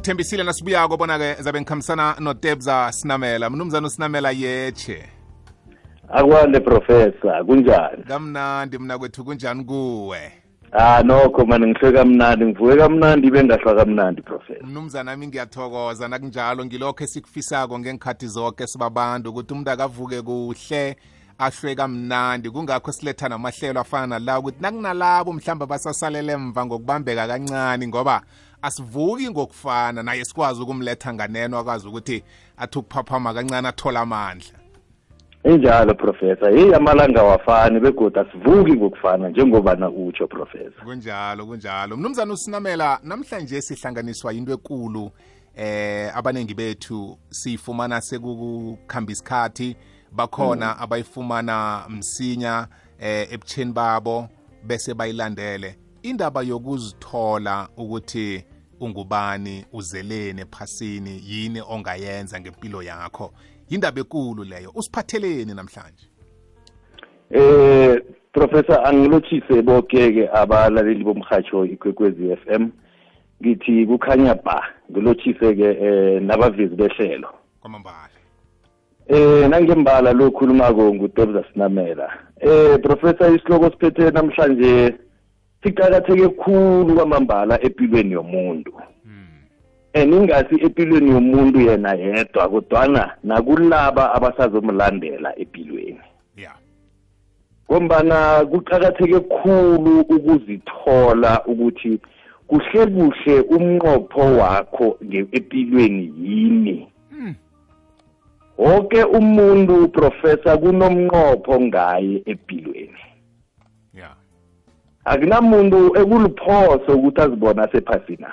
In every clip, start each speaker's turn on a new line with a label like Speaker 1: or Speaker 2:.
Speaker 1: ngithembisile nasibuyako bona-ke zabe ngikhambisana notebza sinamela. Mnumzana usinamela yeche
Speaker 2: akwande professor kunjani?
Speaker 1: Kamnandi mna kwethu kunjani kuwe?
Speaker 2: Ah nokho mani ngihlwe kamnandi ngivuke kamnandi bengahlwa kamnandi professor.
Speaker 1: Mnumzana ami ngiyathokoza. Nakunjalo ngilokho esikufisako ngenkhathi zonke sibabantu ukuthi umuntu akavuke kuhle ahlwe kamnandi. Kungakho siletha namahlelo afana nala ukuthi nakunalabo mhlawumbe basasalele emva ngokubambeka kancane ngoba asivuki ngokufana naye sikwazi ukumletha nganeno akwazi ukuthi athi ukuphaphama kancane athola amandla.
Speaker 2: Injalo professor. Yeyi amalanga wafani begodwa asivuki ngokufana njengobana utsho professor.
Speaker 1: Kunjalo kunjalo. Mnumzana usinamela namhlanje sihlanganiswa yinto ekulu eh abanengi bethu siyifumana sekukukhamba isikhathi. Bakhona abayifumana msinya eh ebutheni babo bese bayilandele. Indaba yokuzithola ukuthi ungubani uzelene ephasini yini ongayenza ngempilo yakho? Yindaba ekulu leyo. Usiphatheleni namhlanje.
Speaker 2: Eh professor angilotshise bonke-ke abalaleli bomhatsho ikwekwezi FM ngithi kukhanya ba ngilotshise-ke eh nabavezi behlelo.
Speaker 1: Kwamambala.
Speaker 2: Eh nangembala lo khulumako ngutebza sinamela. Eh professor isihloko siphethe namhlanje siqakatheke khulu kwamambala empilweni yomuntu. And ingasi empilweni yomuntu yena yedwa kodwana nakulaba abasazomlandela empilweni.
Speaker 1: Ya
Speaker 2: ngombana kuqakatheke khulu ukuzithola ukuthi kuhle kuhle umnqopho wakho nge- empilweni yini. Wonke umuntu professor kunomnqopho ngaye empilweni.
Speaker 1: ya
Speaker 2: akunamuntu ekuliphoso ukuthi azibona sephasina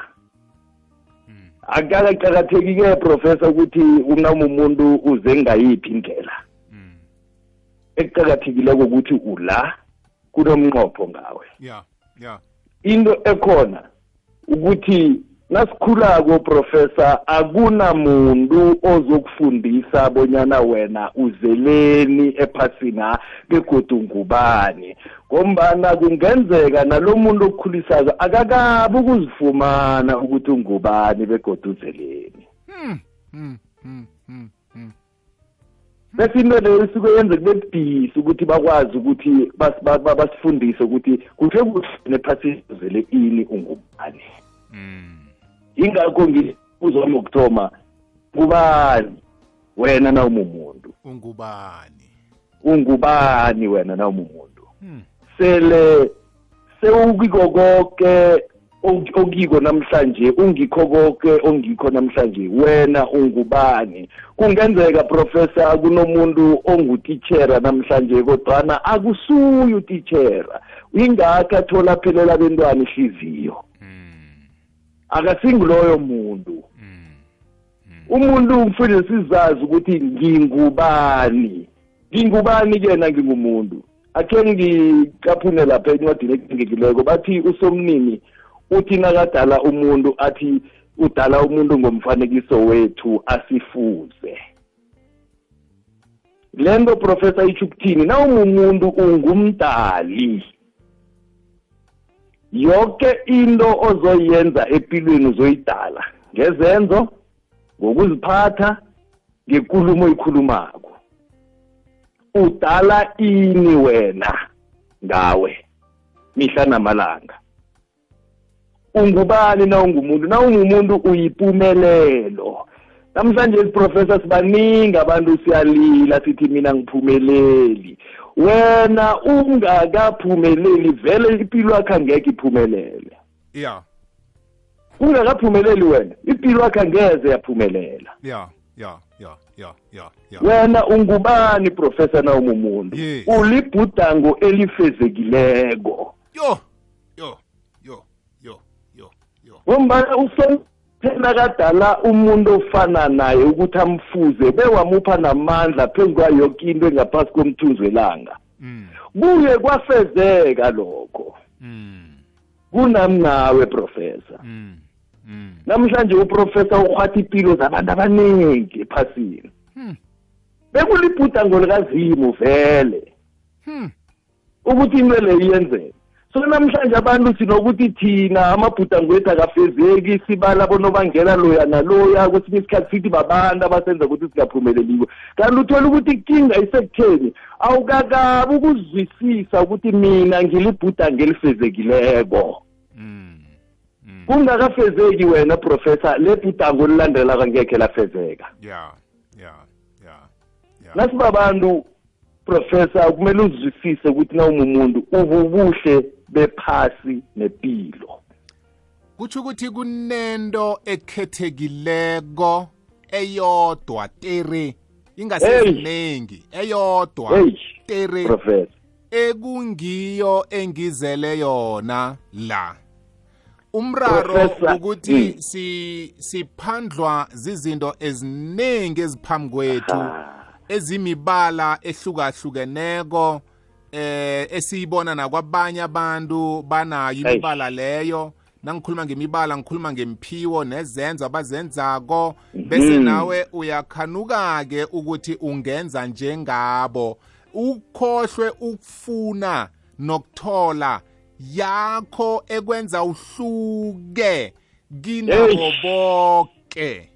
Speaker 2: akakaqakatheki-ke professor ukuthi umuntu uze ngayiphi indlela. Ekuqakathekileko ukuthi ula kunomnqopho ngawe.
Speaker 1: Ya ya
Speaker 2: into ekhona ukuthi nasikhulako professor akunamuntu ozokufundisa bonyana wena uzeleni ephasina begodu ngubani ngombana kungenzeka nalo muntu okukhulisako akakabi ukuzifumana ukuthi ungubani begodu uzeleni
Speaker 1: Mm, mm, mm, mm, mm.
Speaker 2: bese into leyo isuke yenze kube budisi ukuthi bakwazi ukuthi bas- ba- ba- basifundise ukuthi kuhle kuhle nephasini uzele ini ungubani
Speaker 1: Mm.
Speaker 2: Ingakho ngibuza wami wokuthoma kubani wena nawumumuntu
Speaker 1: ungubani?
Speaker 2: Ungubani wena nawumumuntu
Speaker 1: Hmm.
Speaker 2: sele sewukiko konke ok- okiko namhlanje ungikho konke ongikho namhlanje wena ungubani? Kungenzeka professor kunomuntu ongutitshera namhlanje kodwana akusuye utitshera ingakho athola aphelela abentwana ihliziyo.
Speaker 1: Mm.
Speaker 2: Akasinguloyo muntu.
Speaker 1: Mm.
Speaker 2: umuntu kufanele sizazi ukuthi ngingubani? Ngingubani kena ngingumuntu? Akhe ngicaphune lapha encwadini ekungekileko bathi usomnini uthi nakadala umuntu athi udala umuntu ngomfanekiso wethu asifuze. Le nto professor itsho ukuthini nawumumuntu ungumdali. Yonke into ozoyenza empilweni uzoyidala. Ngezenzo ngokuziphatha ngekulumo oyikhulumako. Udala ini wena ngawe mihla namalanga? Ungubani na ungumuntu? Na ungumuntu uyipumelelo? Namhlanje professor sibaningi abantu siyalila sithi mina ngiphumeleli. Wena ungakaphumeleli vele impilo yakho angeke iphumelele.
Speaker 1: Ya.
Speaker 2: Ungakaphumeleli wena impilo yakho angeze yaphumelela.
Speaker 1: Ya ya ya ya ya ya.
Speaker 2: Wena ungubani professor na umumuntu
Speaker 1: Yes.
Speaker 2: ulibhudango elifezekileko.
Speaker 1: Yo yo yo yo yo yo.
Speaker 2: Ngombana usophela kadala umuntu ofana naye ukuthi amfuze bewamupha namandla phezu kwayo yoke into engaphasi komthunzi welanga
Speaker 1: Mm.
Speaker 2: kuye kwafezeka lokho
Speaker 1: Mm.
Speaker 2: kunami nawe professor
Speaker 1: Mm.
Speaker 2: Namhlanje uprofessor ukhwatha impilo zabantu abaningi ephasini
Speaker 1: Hmm.
Speaker 2: bekulibhudango likazimu vele
Speaker 1: Hmm.
Speaker 2: ukuthi into le iyenzeke so namhlanje abantu sinokuthi thina amabhudango wethu akafezeki sibala bonobangela loya naloya kwesinye isikhathi sithi babantu abasenza ukuthi singaphumeleliwe kanti uthola ukuthi inkinga isekutheni awukakabi ukuzwisisa ukuthi mina ngilibhudango elifezekileko
Speaker 1: Mm. Mm.
Speaker 2: kungakafezeki wena professor le bhudango olilandelako angekhe lafezeka.
Speaker 1: Yeah. Yeah. Yeah.
Speaker 2: nasibabantu professor kumele uzwisise ukuthi nawumumuntu ububuhle bephasi nepilo.
Speaker 1: Kutsho ukuthi kunento ekhethekileko eyodwa tere ingaseziningi eyodwa tere ekungiyo engizele yona la. Umraro ukuthi si siphandlwa zizinto eziningi eziphambi kwethu ezimibala ehlukahlukeneko eh esiyibona nakwabanye abantu banayo
Speaker 2: Eish.
Speaker 1: imibala leyo nangikhuluma ngemibala ngikhuluma ngemphiwo nezenzo abazenzako bese
Speaker 2: Mhm.
Speaker 1: nawe uyakhanuka-ke ukuthi ungenza njengabo ukhohlwe ukufuna nokuthola yakho ekwenza uhluke kinabo
Speaker 2: Eish.
Speaker 1: bonke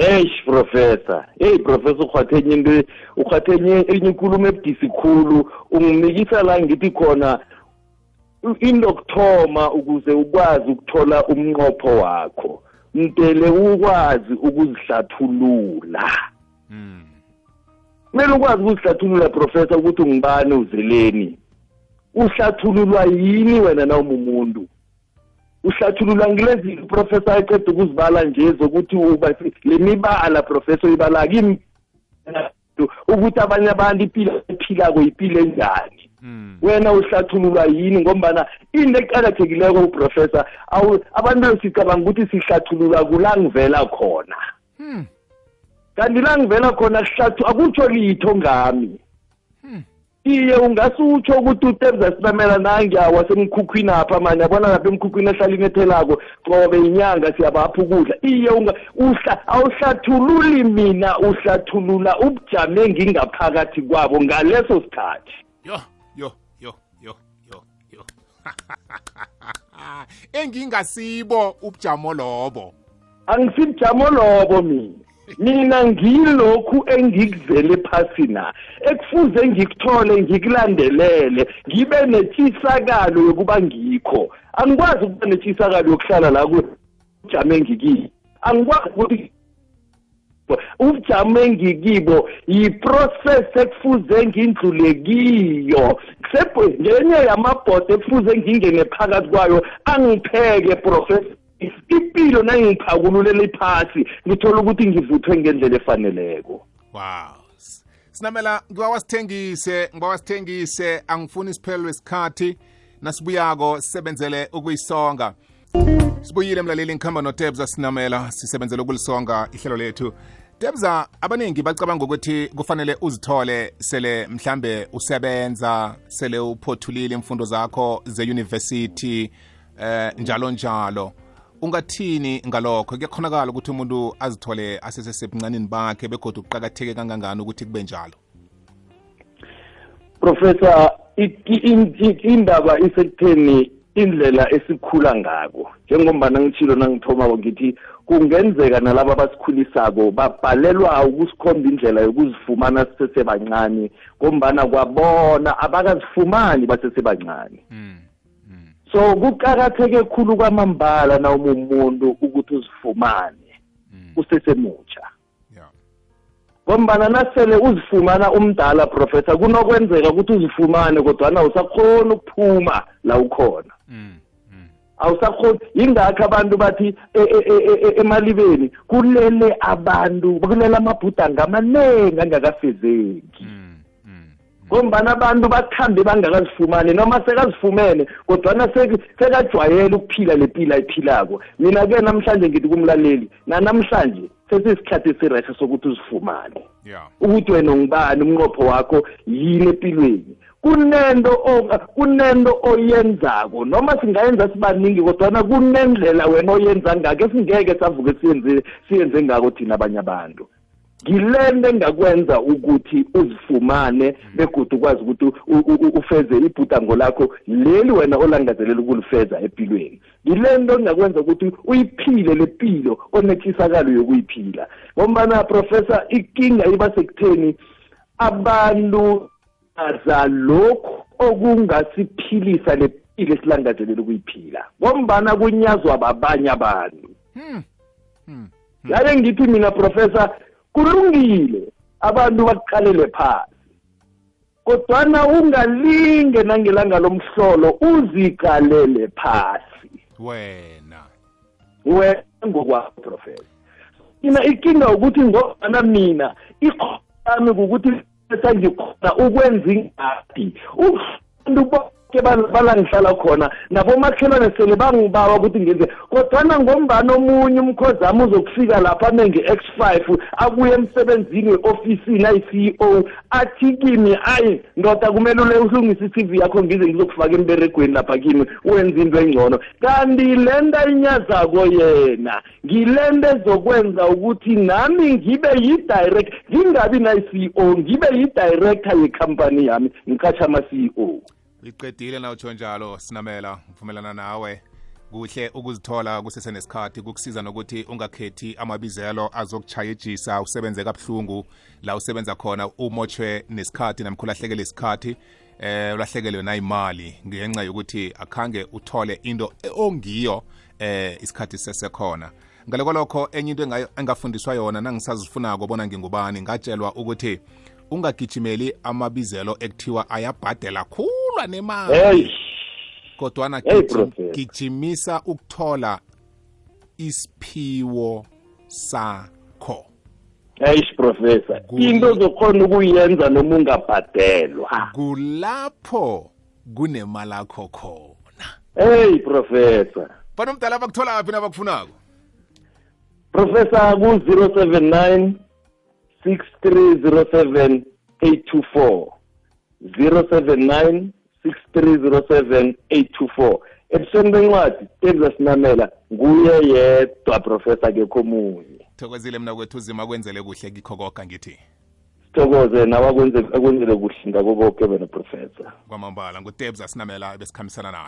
Speaker 2: hey professor. Hey professor ukhwathenye into ukhwathenye enye inkulumo ebudisi khulu. Ungimikisa la ngithi khona into yokuthoma ukuze ukwazi ukuthola umnqopho wakho. Mtele ukwazi ukuzihlathulula.
Speaker 1: Mm.
Speaker 2: kumele ukwazi ukuzihlathulula professor ukuthi ungibani uzeleni? Uhlathululwa yini wena nawumumuntu? Uhlathululwa ngilezi professor aqeda ukuzibala nje zokuthi uba le mibala professor ibala kimi ukuthi abanye abantu impilo ephilako impilo enjani
Speaker 1: Mm.
Speaker 2: wena uhlathululwa yini ngombana into eqakathekileko uprofessor abantu sicabanga ukuthi sihlathululwa kula ngivela khona
Speaker 1: Hmm.
Speaker 2: kanti la ngivela khona akutsho litho ngami
Speaker 1: Hmm.
Speaker 2: Iye ungasutsho ukuthi utebza sibamela nangiyawa semkhukhwini apha mani yabona lapha emkhukhwini ehlalini ethelako qobe inyanga siyabapha ukudla. Iye unga uhla awuhlathululi mina uhlathulula ubujame engingaphakathi kwabo ngaleso sikhathi.
Speaker 1: Yo yo yo yo yo yo. Engingasibo ubujamo lobo.
Speaker 2: Angisibujamo lobo mina. Mina ngilokhu engikuzele phasi na? Ekufuze ngikuthole ngikulandelele ngibe netshisakalo yokuba ngikho. Angikwazi ukuba netshisakalo yokuhlala la kujame engikiyo angikwazi ukuthi ubujamo engikibo yiprocess ekufuze ngindlule kiyo. Kusebhe ngenye yamabhodo ekufuze ngingene phakathi kwayo angipheke professor impilo nangiphakululele iphasi ngithola ukuthi ngivuthwe ngendlela efaneleko.
Speaker 1: Wow. Sinamela ngiba wasithengise ngiba wasithengise angifuni isiphelelwe isikhathi nasibuyako sisebenzele ukuyisonga sibuyile mlaleli ngikhamba notebza sinamela sisebenzele ukulisonga ihlelo lethu. Tebza abaningi bacabanga ukuthi kufanele uzithole sele mhlambe usebenza sele uphothulile imfundo zakho zeyunivesithi eh njalo njalo ungathini ngalokho? Kuyakhonakala ukuthi umuntu azithole asesesebuncanini bakhe begodwa ukuqakatheke kangangani ukuthi kube njalo?
Speaker 2: Professor indaba isekutheni indlela esikhula ngako njengombana ngitshilo nangithomako ngithi kungenzeka nalabo abasikhulisako babhalelwa ukusikhomba indlela yokuzifumana sisesebancane ngombana kwabona abakazifumani basesebancane
Speaker 1: mm.
Speaker 2: So kuqakatheke khulu kwamambala na umuntu ukuthi uzifumane
Speaker 1: mm.
Speaker 2: usesemutsha ngombana nasele uzifumana umdala professor kunokwenzeka ukuthi uzifumane kodwana awusakhoni ukuphuma la ukhona
Speaker 1: mm. mm.
Speaker 2: awusakhoni yingakho abantu bathi e- e- e- emalibeni kulele abantu kulele amabhudanga amanengi angakafezeki
Speaker 1: mm.
Speaker 2: Ngombana abantu bakhambe bangakazifumani noma sekazifumene kodwana sek- sekajwayele ukuphila le pilo ayiphilako. Mina-ke namhlanje ngithi kumlaleli nanamhlanje sesiyisikhathi esirehe sokuthi uzifumane. Ukuthi wena ungibani umnqopho wakho yini empilweni kunento kunento oyenzako noma singayenza sibaningi kodwana kunendlela wena oyenza ngako esingeke savuke siyenze siyenze ngako thina abanye abantu. Ngilento engakwenza ukuthi uzifumane begodu ukwazi ukuthi u- u- u- ufeze ibhudango lakho leli wena olangazelela ukulifeza empilweni ngilento engakwenza ukuthi uyiphile lempilo onetshisakalo yokuyiphila. Ngombana professor ikinga iba sekutheni abantu aza lokhu okungasiphilisa lempilo esilangazelela ukuyiphila. Ngombana kunyazwa babanye abantu. Yaye ngithi mina professor kulungile. Abantu bakuqalele phasi kodwana ungalinge nangelanga lomhlolo uziqalele phasi
Speaker 1: wena.
Speaker 2: Wena ngokwakho professor. Mina ikinga ukuthi ngobana mina ikhomi ukuthi sengikhona ukwenza ingadi. Abantu bonke bal- balangihlala khona. Nabomakhelwane sele bangibawa ukuthi ngenze kodwana ngombani omunye umkhozi wami uzokufika lapha nenge-x five abuye emsebenzini we-ofisini ayi-ceo athi kimi ayi ndoda kumele ule uhlungise i-cv yakho ngize ngizokufaka emberegweni lapha kimi wenza into engcono. Kanti le nto ayinyazako yena ngile nto ezokwenza ukuthi nami ngibe yi-direct ngingabi nayi-ceo ngibe yi-director yekhampani yami ngikhatsha ama-ceo
Speaker 1: iqedile na utsho njalo sinamela. Ngivumelana nawe. Kuhle ukuzithola kusesenesikhathi kukusiza nokuthi ungakhethi amabizelo azokuchayejisa usebenze kabuhlungu. La usebenza khona umotshwe nesikhathi namkhulahlekele isikhathi eh ulahlekelwe nayimali ngenxa yokuthi akhange uthole into ongiyo eh isikhathi sesekhona ngale kwalokho enye into engafundiswa yona nangisazifunako bona ngingubani ngatshelwa ukuthi ungagijimeli amabizelo ekuthiwa ayabhadela khulwa nemali.
Speaker 2: Hey.
Speaker 1: Kodwana
Speaker 2: Hey,
Speaker 1: gijim-
Speaker 2: Professor.
Speaker 1: gijimisa ukuthola isiphiwo sakho.
Speaker 2: Eish professor.
Speaker 1: Kul-
Speaker 2: into zokhona ukuyenza noma ungabhadelwa.
Speaker 1: Kulapho kunemalakho khona.
Speaker 2: Hey professor.
Speaker 1: Bani umdala bakuthola phi nabakufunako
Speaker 2: professor ku-079 6307 824 079 6307 824 ebusweni bencwadi tebza sinamela nguye yedwa professor kekho omunye
Speaker 1: thokozile mna kwethu uzima kwenzele kuhle kikho koka ngithi.
Speaker 2: Sithokoze nawe akwenze- akwenzele kuhle ngako boke wena professor.
Speaker 1: Kwamambala ngutebza sinamela besikhambisana naye.